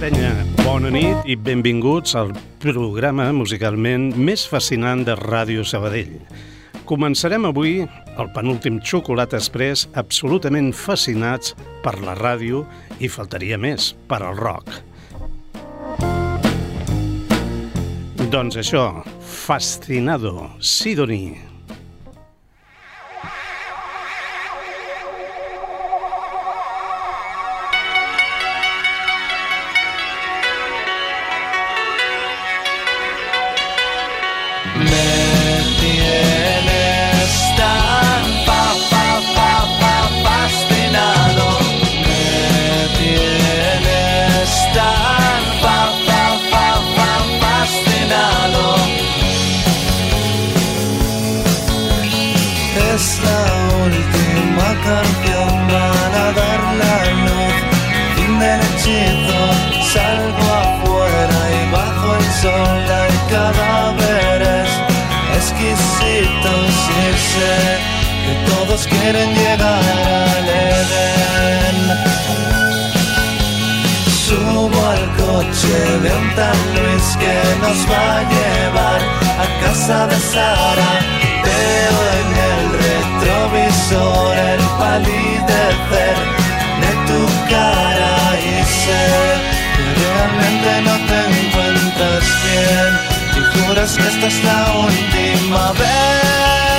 penya? Bona nit i benvinguts al programa musicalment més fascinant de Ràdio Sabadell. Començarem avui el penúltim Xocolata Express absolutament fascinats per la ràdio i faltaria més, per al rock. Doncs això, Fascinado, Sidoni. Coche de un tal Luis que nos va a llevar a casa de Sara. Veo en el retrovisor el palidecer de tu cara y sé que realmente no te encuentras bien y juras que esta es la última vez.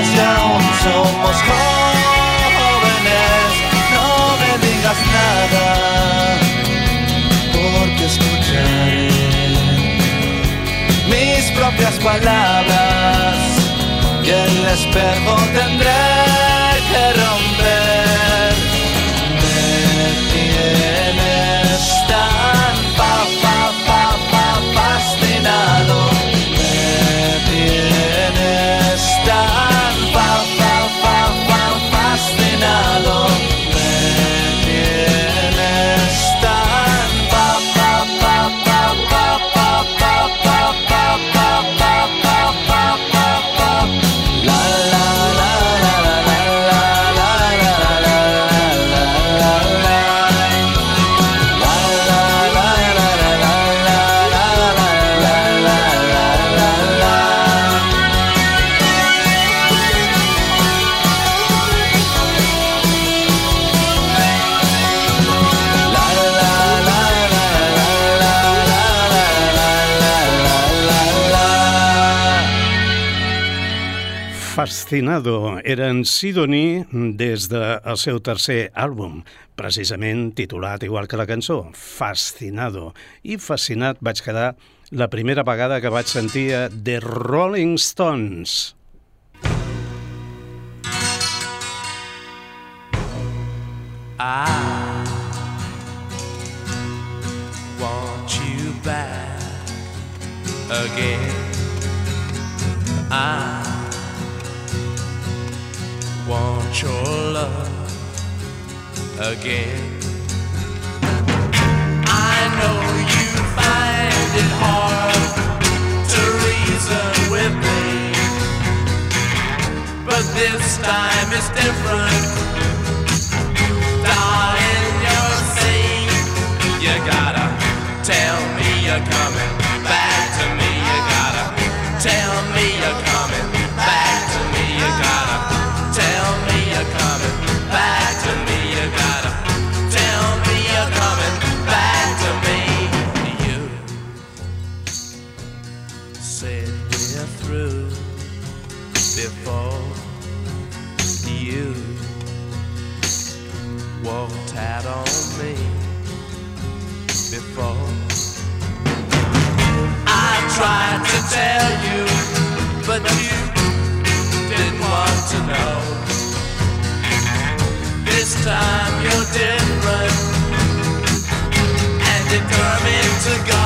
nos aún somos jóvenes, no me digas nada, porque escucharé mis propias palabras y el espejo tendré que romper. Fascinado era en Sidoní des del seu tercer àlbum, precisament titulat igual que la cançó, Fascinado. I fascinat vaig quedar la primera vegada que vaig sentir a The Rolling Stones. I want you back again. I want your love again. I know you find it hard to reason with me, but this time it's different. Darling, you're saying you gotta tell me you're coming to God.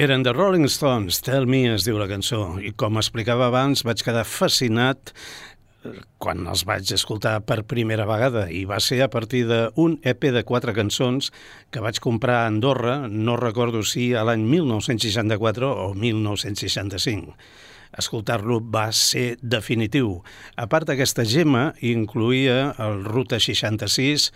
Eren The Rolling Stones, Tell Me es diu la cançó, i com explicava abans vaig quedar fascinat eh, quan els vaig escoltar per primera vegada i va ser a partir d'un EP de quatre cançons que vaig comprar a Andorra, no recordo si a l'any 1964 o 1965. Escoltar-lo va ser definitiu. A part d'aquesta gemma, incluïa el Ruta 66,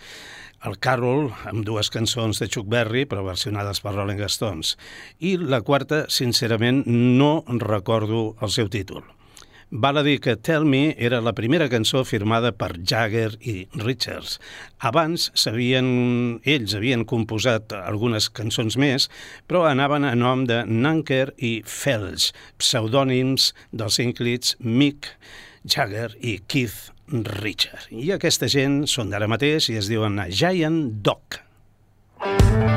el Carol, amb dues cançons de Chuck Berry, però versionades per Rolling Stones. I la quarta, sincerament, no recordo el seu títol. Val a dir que Tell Me era la primera cançó firmada per Jagger i Richards. Abans sabien, ells havien composat algunes cançons més, però anaven a nom de Nanker i Fells, pseudònims dels inclits Mick Jagger i Keith Richard. I aquesta gent són d'ara mateix i es diuen Giant Dog. me.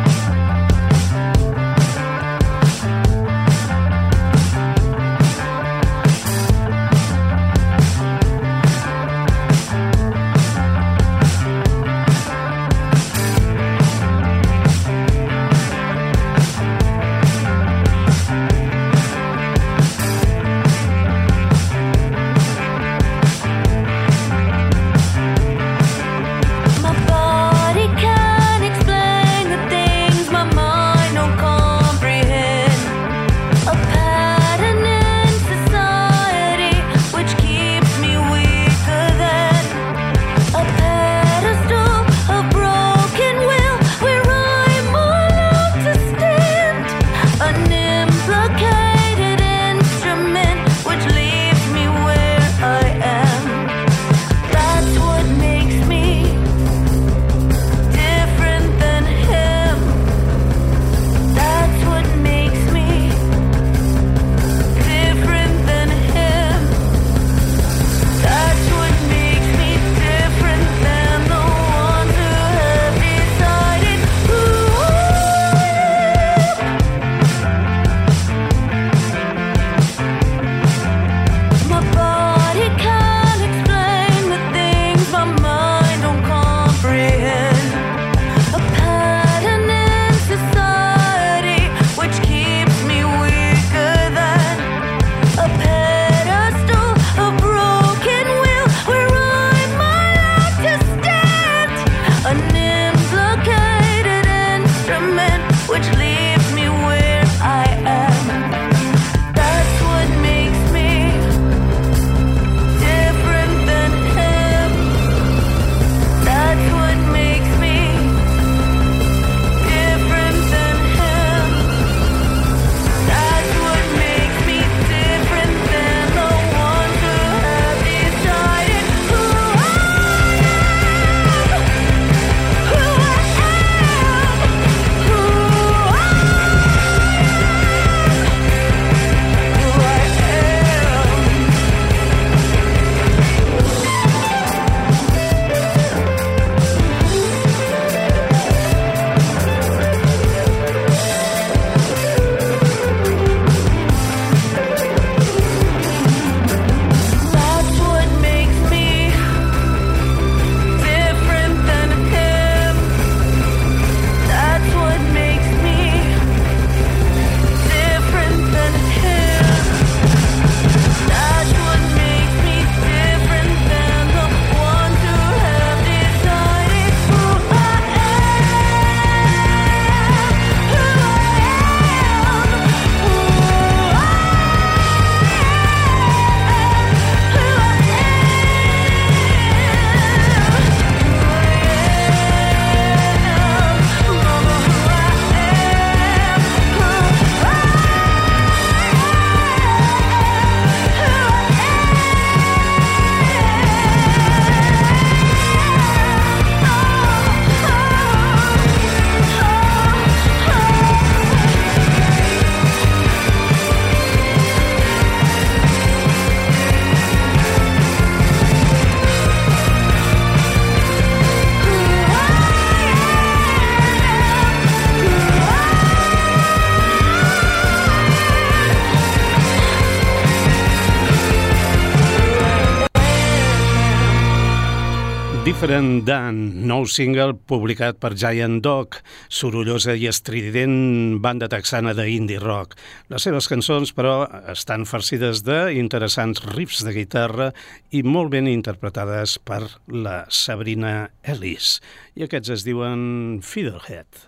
Different Dan, nou single publicat per Giant Dog, sorollosa i estrident banda texana d'indie rock. Les seves cançons, però, estan farcides d'interessants riffs de guitarra i molt ben interpretades per la Sabrina Ellis. I aquests es diuen Fiddlehead.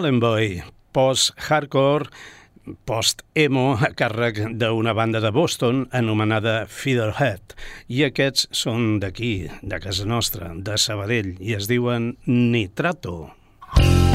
Salem Boy, post-hardcore, post-emo a càrrec d'una banda de Boston anomenada Fiddlehead. I aquests són d'aquí, de casa nostra, de Sabadell, i es diuen Nitrato. I'm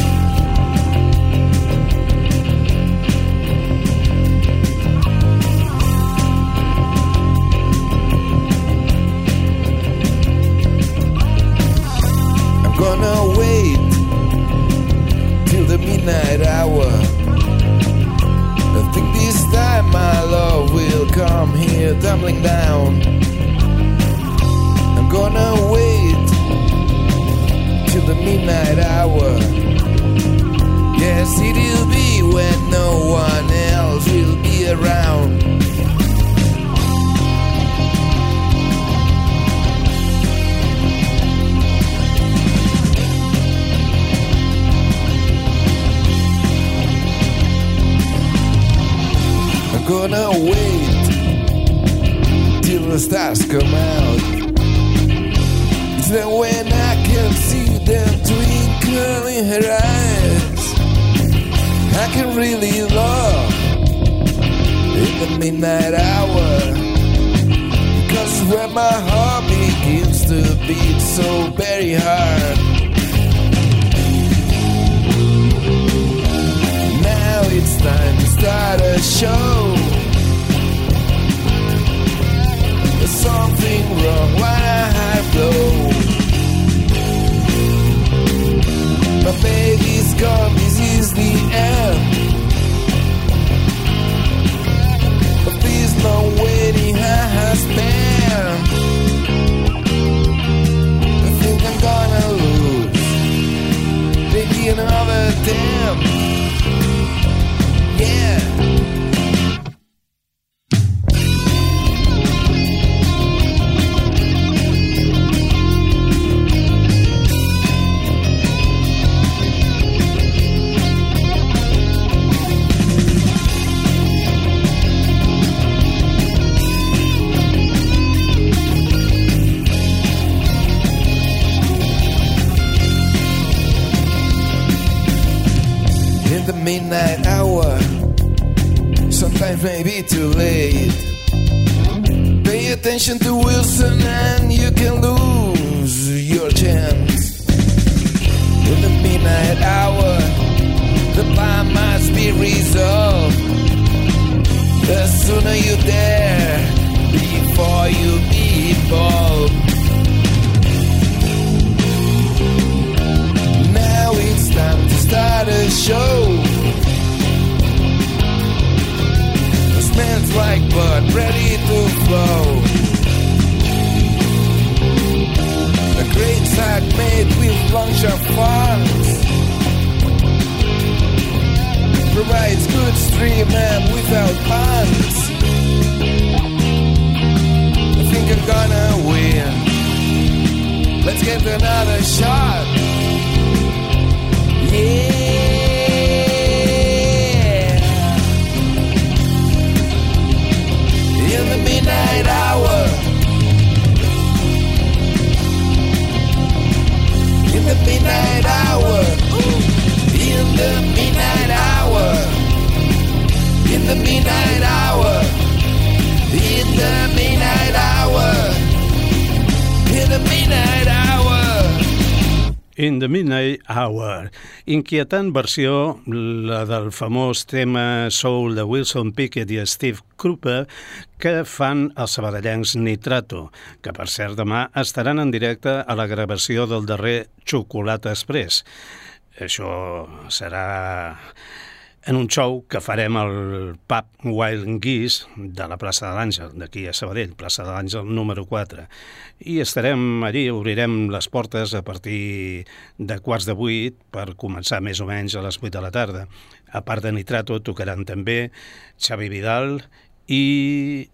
I can really love in the midnight hour. Because where my heart begins to beat so very hard. Now it's time to start a show. There's something wrong when I blow. My baby's gone, the end. But please no waiting, I has been. I think I'm gonna lose. Maybe another damn. Yeah. Sometimes maybe too late. Pay attention to Wilson and you can lose your chance. In the midnight hour, the plan must be resolved. The sooner you dare, before you evolve. Now it's time to start a show. Smells like blood ready to flow. A great sack made with lunch of funds provides good stream and without puns. I think I'm gonna win. Let's get another shot. Yeah. Midnight hour. In the midnight hour. In the midnight hour. In the midnight hour. In the midnight hour. In the midnight hour. In the Midnight Hour. Inquietant versió, la del famós tema Soul de Wilson Pickett i Steve Cropper, que fan els sabadellencs Nitrato, que per cert demà estaran en directe a la gravació del darrer Xocolata Express. Això serà en un show que farem al pub Wild Geese de la plaça de l'Àngel, d'aquí a Sabadell, plaça de l'Àngel número 4. I estarem allí, obrirem les portes a partir de quarts de vuit per començar més o menys a les 8 de la tarda. A part de Nitrato tocaran també Xavi Vidal i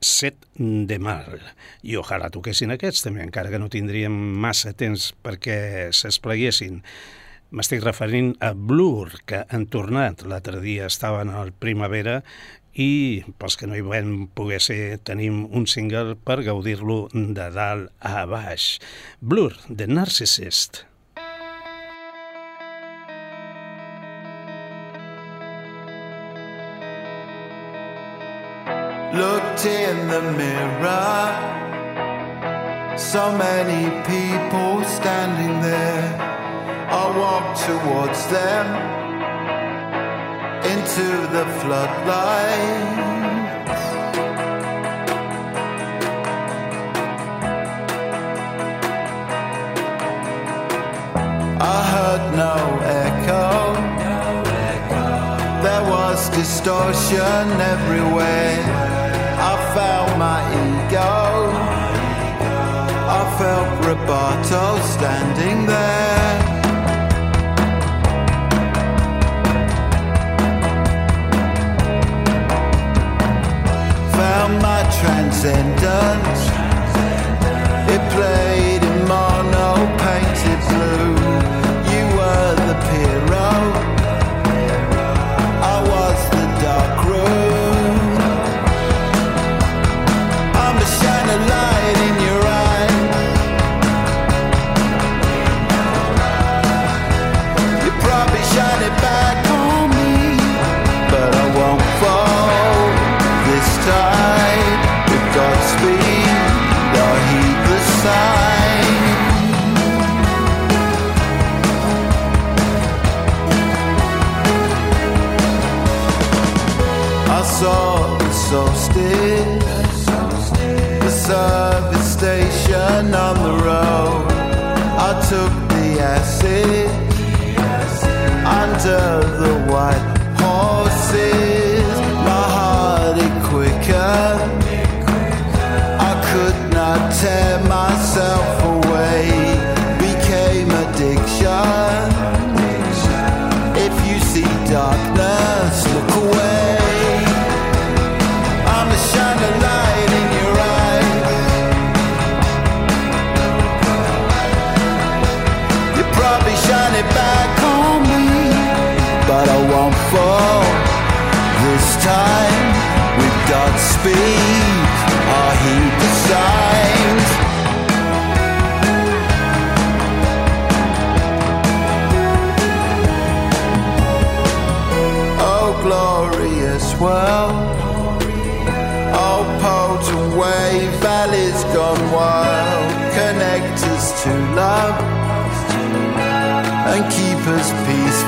Set de Mar. I ojalà toquessin aquests també, encara que no tindríem massa temps perquè s'espleguessin. M'estic referint a Blur, que han tornat. L'altre dia estaven al Primavera i pels que no hi vam poder ser tenim un single per gaudir-lo de dalt a baix. Blur, The Narcissist. looked in the mirror. So many people standing there. I walked towards them into the floodlights. I heard no echo. There was distortion everywhere. I felt my ego. I felt Roboto standing there. Transcendence. It played took the acid under the white horses. My heart it quicker. I could not tear myself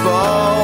fall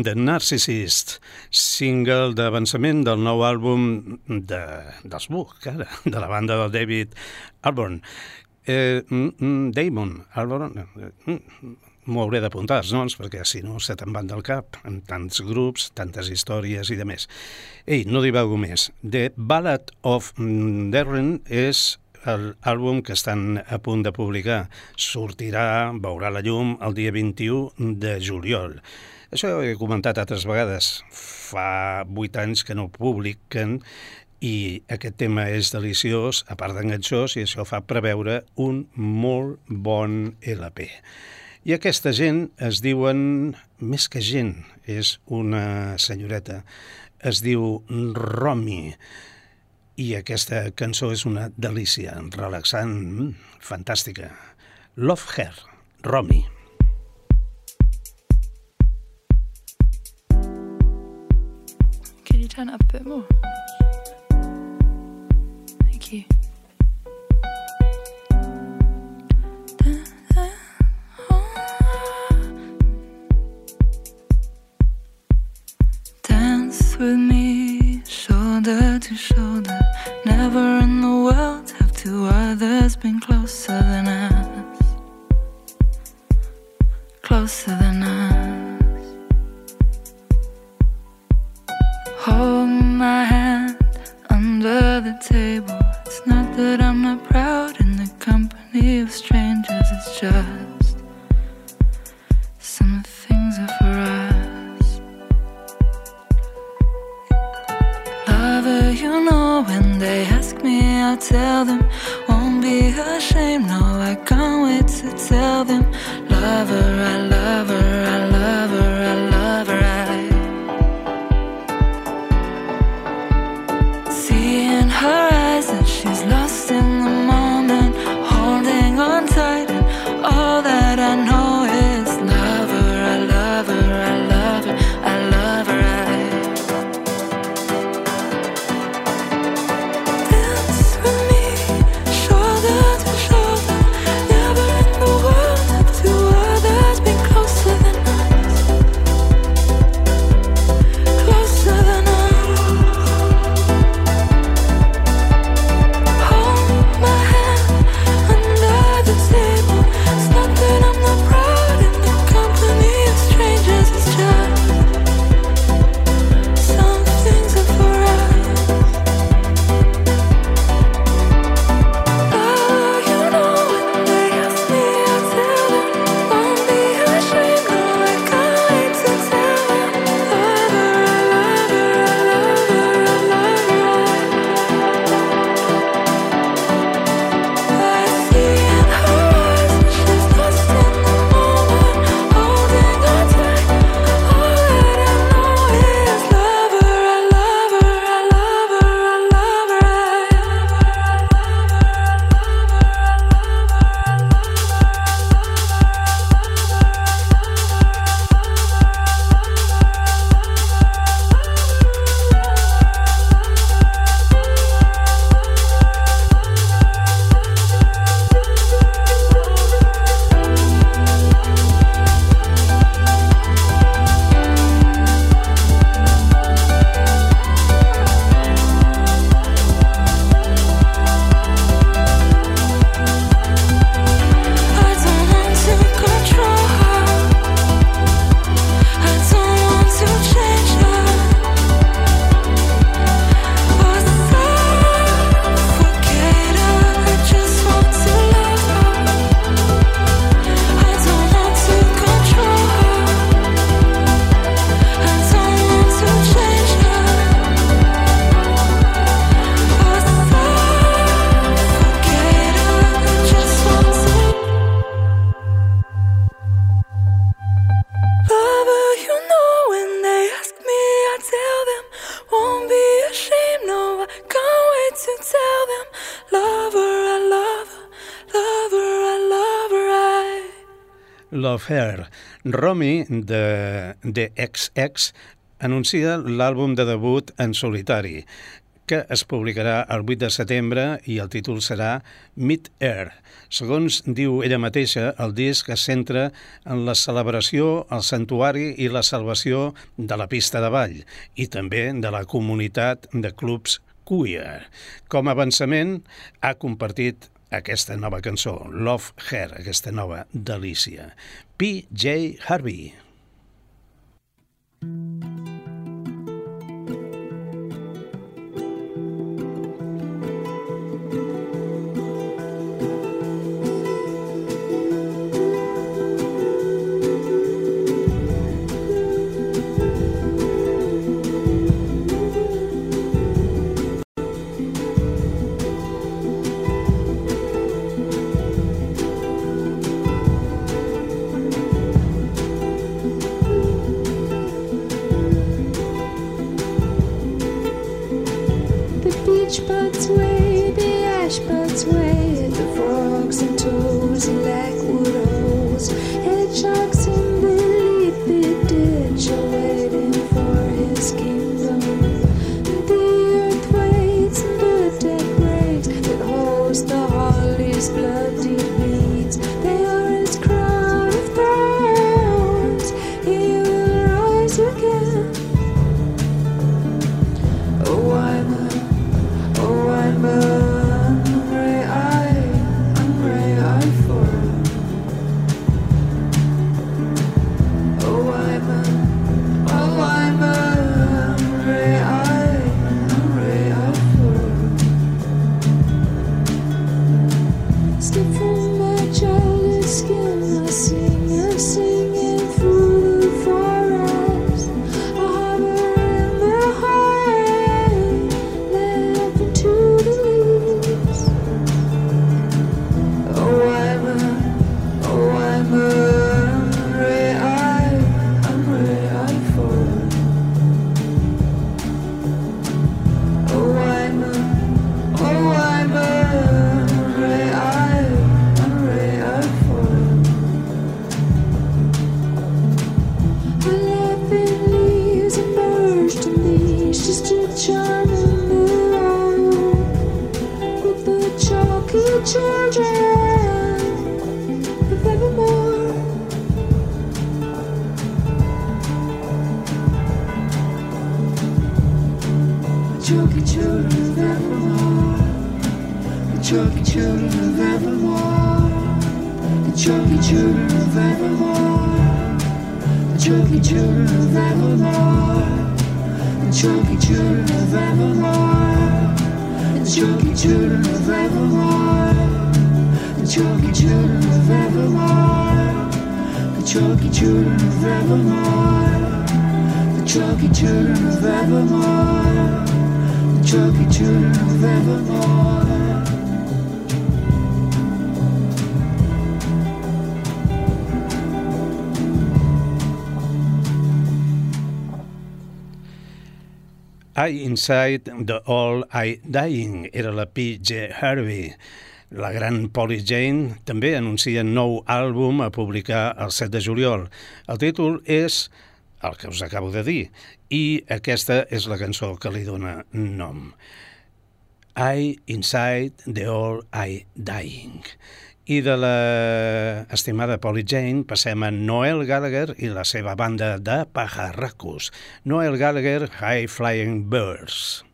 De Narcissist, single d'avançament del nou àlbum de, dels Book, cara, de la banda del David Alborn. Eh, mm, mm, Damon Alborn, eh, mm, m'ho hauré d'apuntar els noms perquè si no se te'n van del cap amb tants grups, tantes històries i de més. Ei, no divago més. The Ballad of Darren és l'àlbum que estan a punt de publicar. Sortirà, veurà la llum el dia 21 de juliol. Això ho he comentat altres vegades. Fa vuit anys que no publiquen i aquest tema és deliciós, a part d'enganxós, i això fa preveure un molt bon LP. I aquesta gent es diuen, més que gent, és una senyoreta, es diu Romy, i aquesta cançó és una delícia, relaxant, fantàstica. Love Her, Romy. Can turn up a bit more? Thank you. Dance with me, shoulder to shoulder. Never in the world have two others been closer than us. Closer than proud in the company of strangers, Romy, de, de XX, anuncia l'àlbum de debut en solitari, que es publicarà el 8 de setembre i el títol serà Mid Air. Segons diu ella mateixa, el disc es centra en la celebració, el santuari i la salvació de la pista de ball i també de la comunitat de clubs queer. Com a avançament, ha compartit aquesta nova cançó, Love Her, aquesta nova delícia. P.J. Harvey. She's still charming me with the chalky children of evermore. The chalky children of evermore. The chalky children of evermore. The chalky children of evermore. The chalky children of evermore. And chunky children of evermore. And chunky children of evermore. Chunky children of evermore. The chunky children of evermore. The chunky children of evermore. The chunky children of evermore. I Inside the All I Dying era la P.J. Harvey. La gran Polly Jane també anuncia nou àlbum a publicar el 7 de juliol. El títol és el que us acabo de dir i aquesta és la cançó que li dona nom. I Inside the All I Dying. I de la estimada Polly Jane passem a Noel Gallagher i la seva banda de pajarracos. Noel Gallagher, High Flying Birds.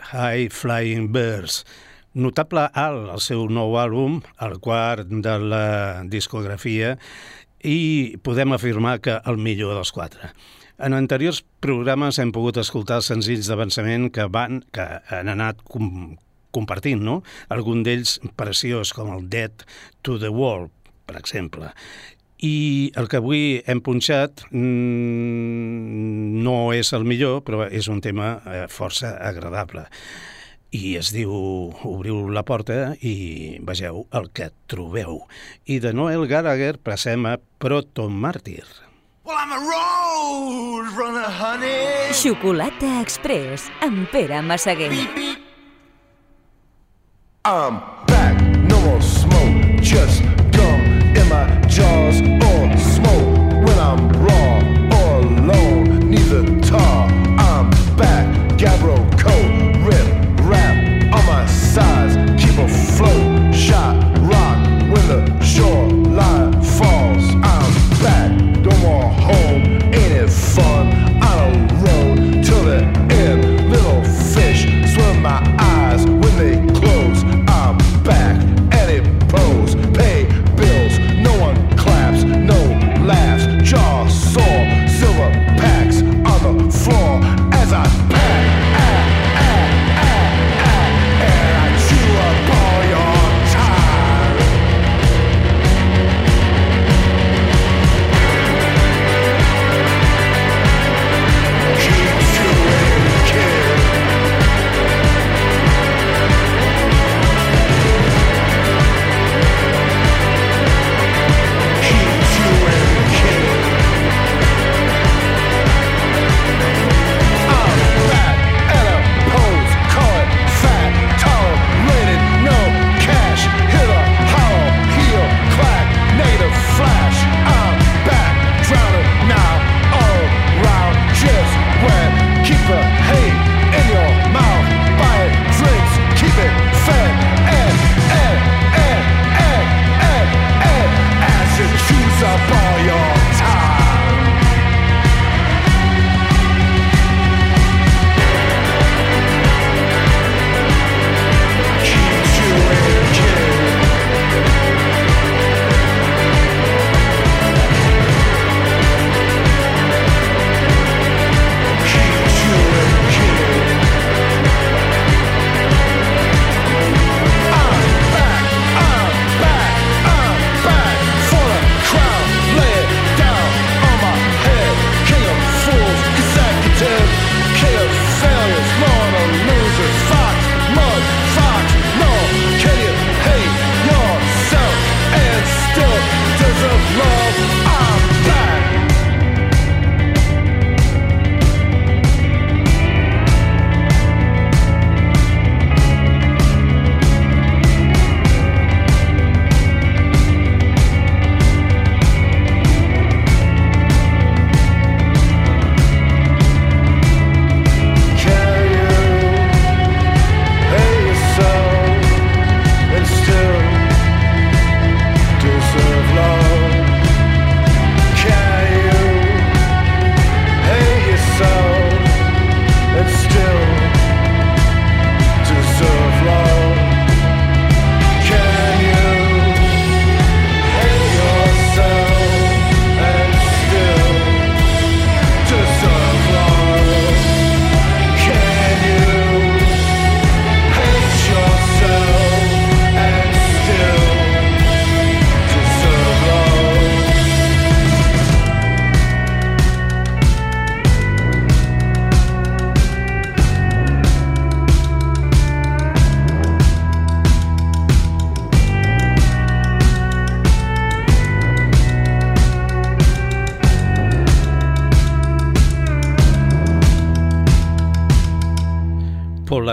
High Flying Birds. Notable alt el seu nou àlbum, el quart de la discografia, i podem afirmar que el millor dels quatre. En anteriors programes hem pogut escoltar senzills d'avançament que van que han anat com, compartint, no? Algun d'ells preciós, com el Dead to the World, per exemple. I el que avui hem punxat mmm, no és el millor, però és un tema eh, força agradable. I es diu Obriu la porta i vegeu el que trobeu. I de Noel Gallagher passem a Proto Màrtir. Well, I'm a road runner, honey. Xocolata Express amb Pere Massaguer. Beep, beep. I'm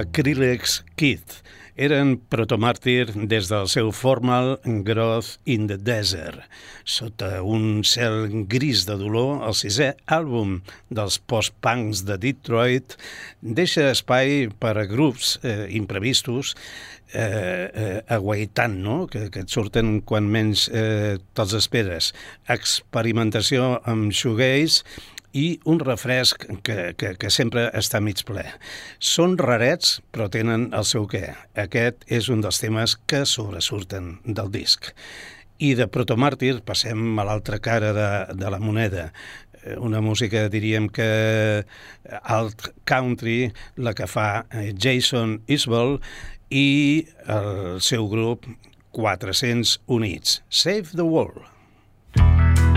Polacrylex Kid. Eren protomàrtir des del seu formal Growth in the Desert. Sota un cel gris de dolor, el sisè àlbum dels post-punks de Detroit deixa espai per a grups eh, imprevistos eh, eh, aguaitant, no? que, que et surten quan menys eh, te'ls esperes. Experimentació amb shoegaze, i un refresc que, que, que sempre està mig ple. Són rarets, però tenen el seu què. Aquest és un dels temes que sobresurten del disc. I de Protomàrtir passem a l'altra cara de, de la moneda eh, una música, diríem que alt country, la que fa eh, Jason Isbell i el seu grup 400 Units. Save the World. Save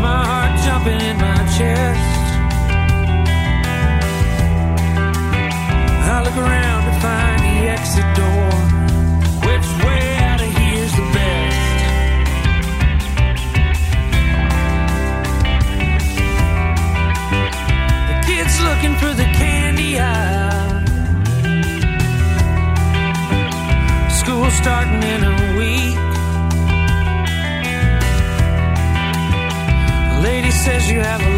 My heart jumping in my chest. I look around to find the exit door. Which way out of here's the best? The kids looking for the candy aisle. School starting in says you have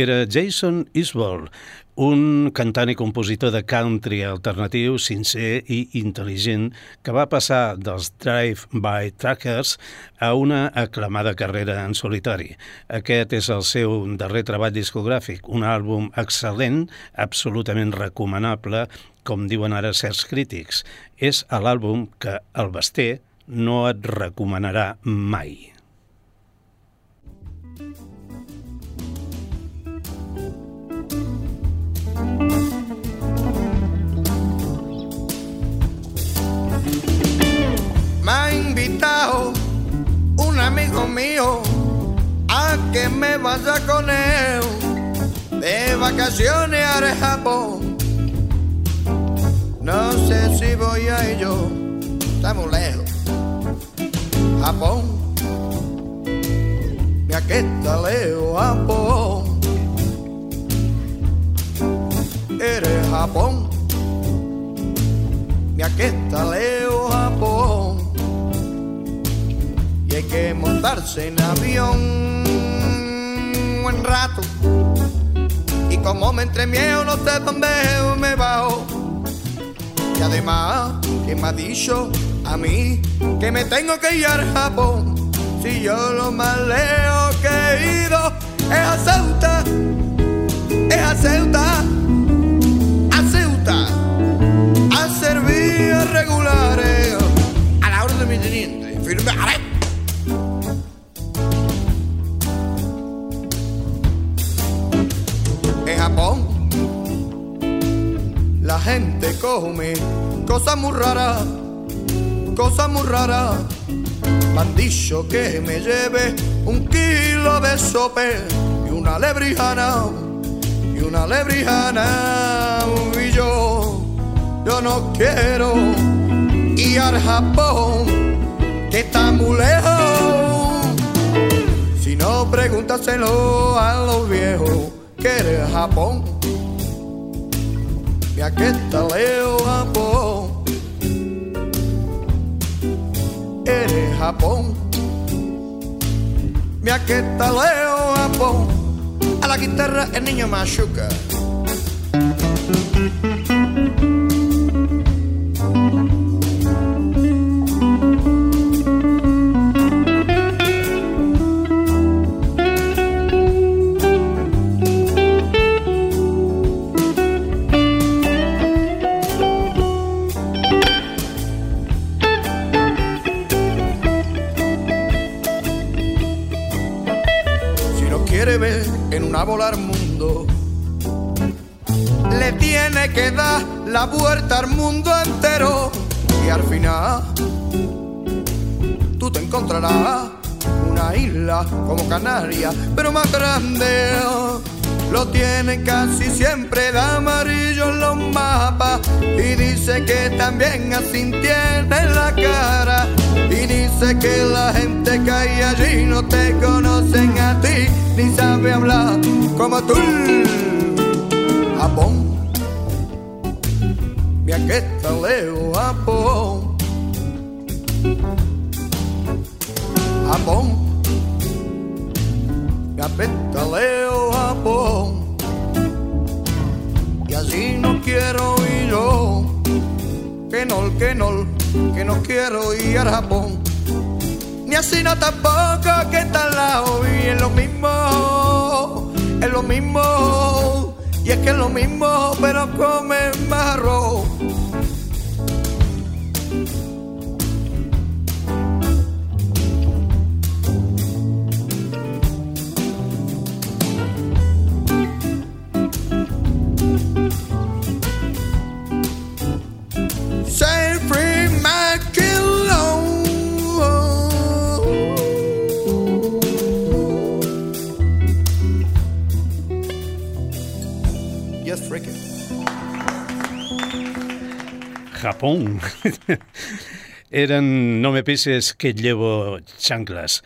era Jason Isbell, un cantant i compositor de country alternatiu, sincer i intel·ligent que va passar dels Drive-By Trackers a una aclamada carrera en solitari. Aquest és el seu darrer treball discogràfic, un àlbum excel·lent, absolutament recomanable, com diuen ara certs crítics. És l'àlbum que el Basté no et recomanarà mai. Ha invitado un amigo mío a que me vaya con él de vacaciones al Japón. No sé si voy a ello, estamos lejos. Japón, mira que está lejos, Japón. Eres Japón, mira que está lejos, Japón. Y hay que montarse en avión un buen rato. Y como me entre miedo, no sé dónde me bajo. Y además, que me ha dicho a mí que me tengo que ir al Japón. Si yo lo más lejos que he ido es a Ceuta, es a Ceuta, a Ceuta, a servir regulares a la orden de mi teniente. Firme, Japón la gente come cosas muy raras, cosas muy raras. Me han dicho que me lleve un kilo de sope y una lebrijana, y una lebrijana. Y yo, yo no quiero ir al Japón, que está muy lejos. Si no, pregúntaselo a los viejos querer rabon me aqueta leu ambon Ere rabon me aqueta leu ambon A la guitarra é niño machuca. Casi siempre de amarillo en los mapas. Y dice que también así tiene la cara. Y dice que la gente que hay allí no te conocen a ti, ni sabe hablar como tú. Japón, mira que. Japón, que no, que no, quiero ir al Japón. Ni así no tampoco que está al lado y es lo mismo, es lo mismo. Y es que es lo mismo, pero come más arroz. Yes, freaking. Japón. Eren No me pises que llevo xancles.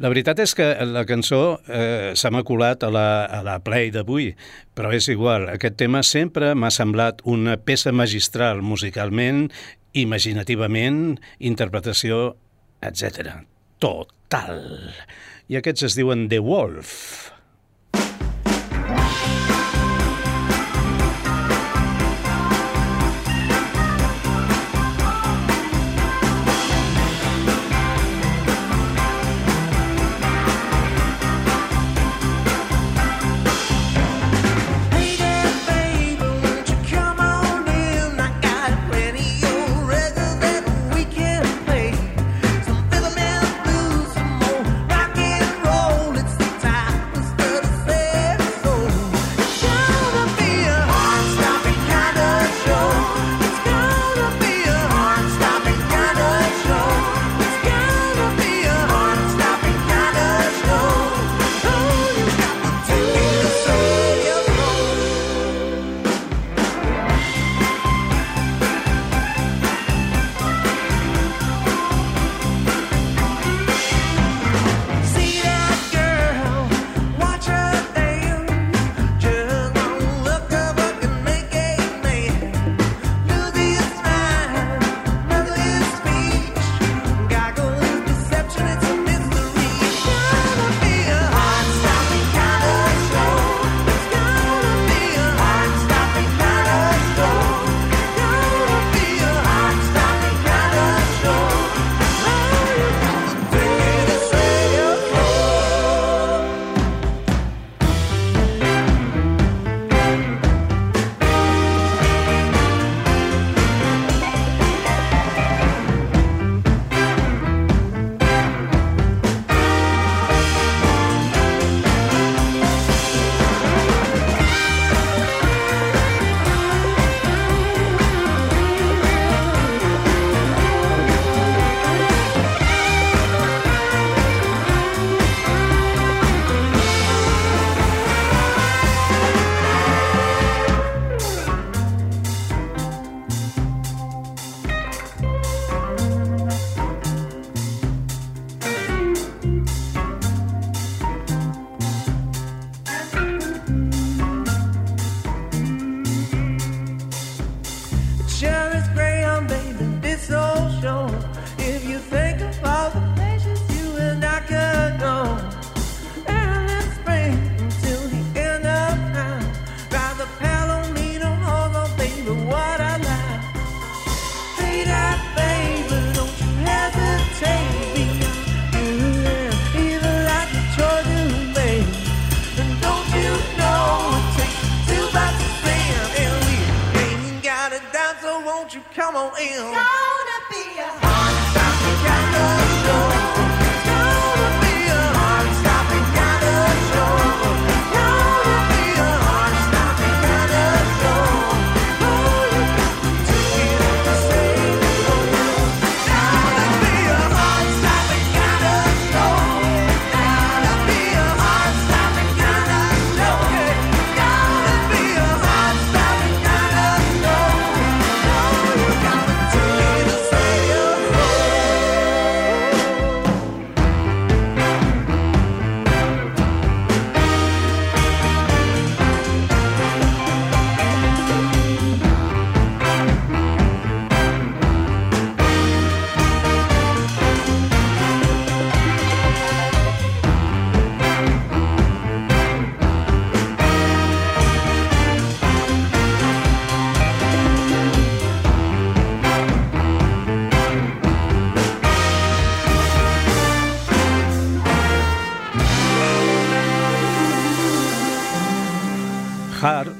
La veritat és que la cançó eh, se m'ha colat a la, a la play d'avui, però és igual. Aquest tema sempre m'ha semblat una peça magistral musicalment, imaginativament, interpretació, etc. Tot. brutal. I aquests es diuen The Wolf.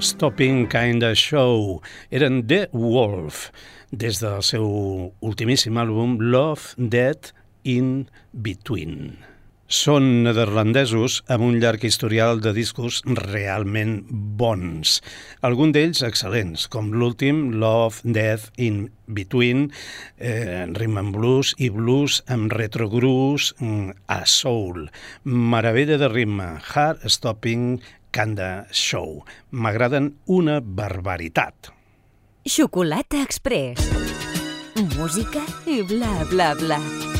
Stopping Kinda Show. Eren The Wolf, des del seu ultimíssim àlbum Love, Dead, In Between. Són nederlandesos amb un llarg historial de discos realment bons, algun d'ells excel·lents, com l'últim Love, Death, In Between, eh, Rhythm and Blues i Blues amb retrogrus mm, a Soul, Meravella de ritme, Heart Stopping Kanda Show. M'agraden una barbaritat. Xocolata Express. Música i bla, bla, bla.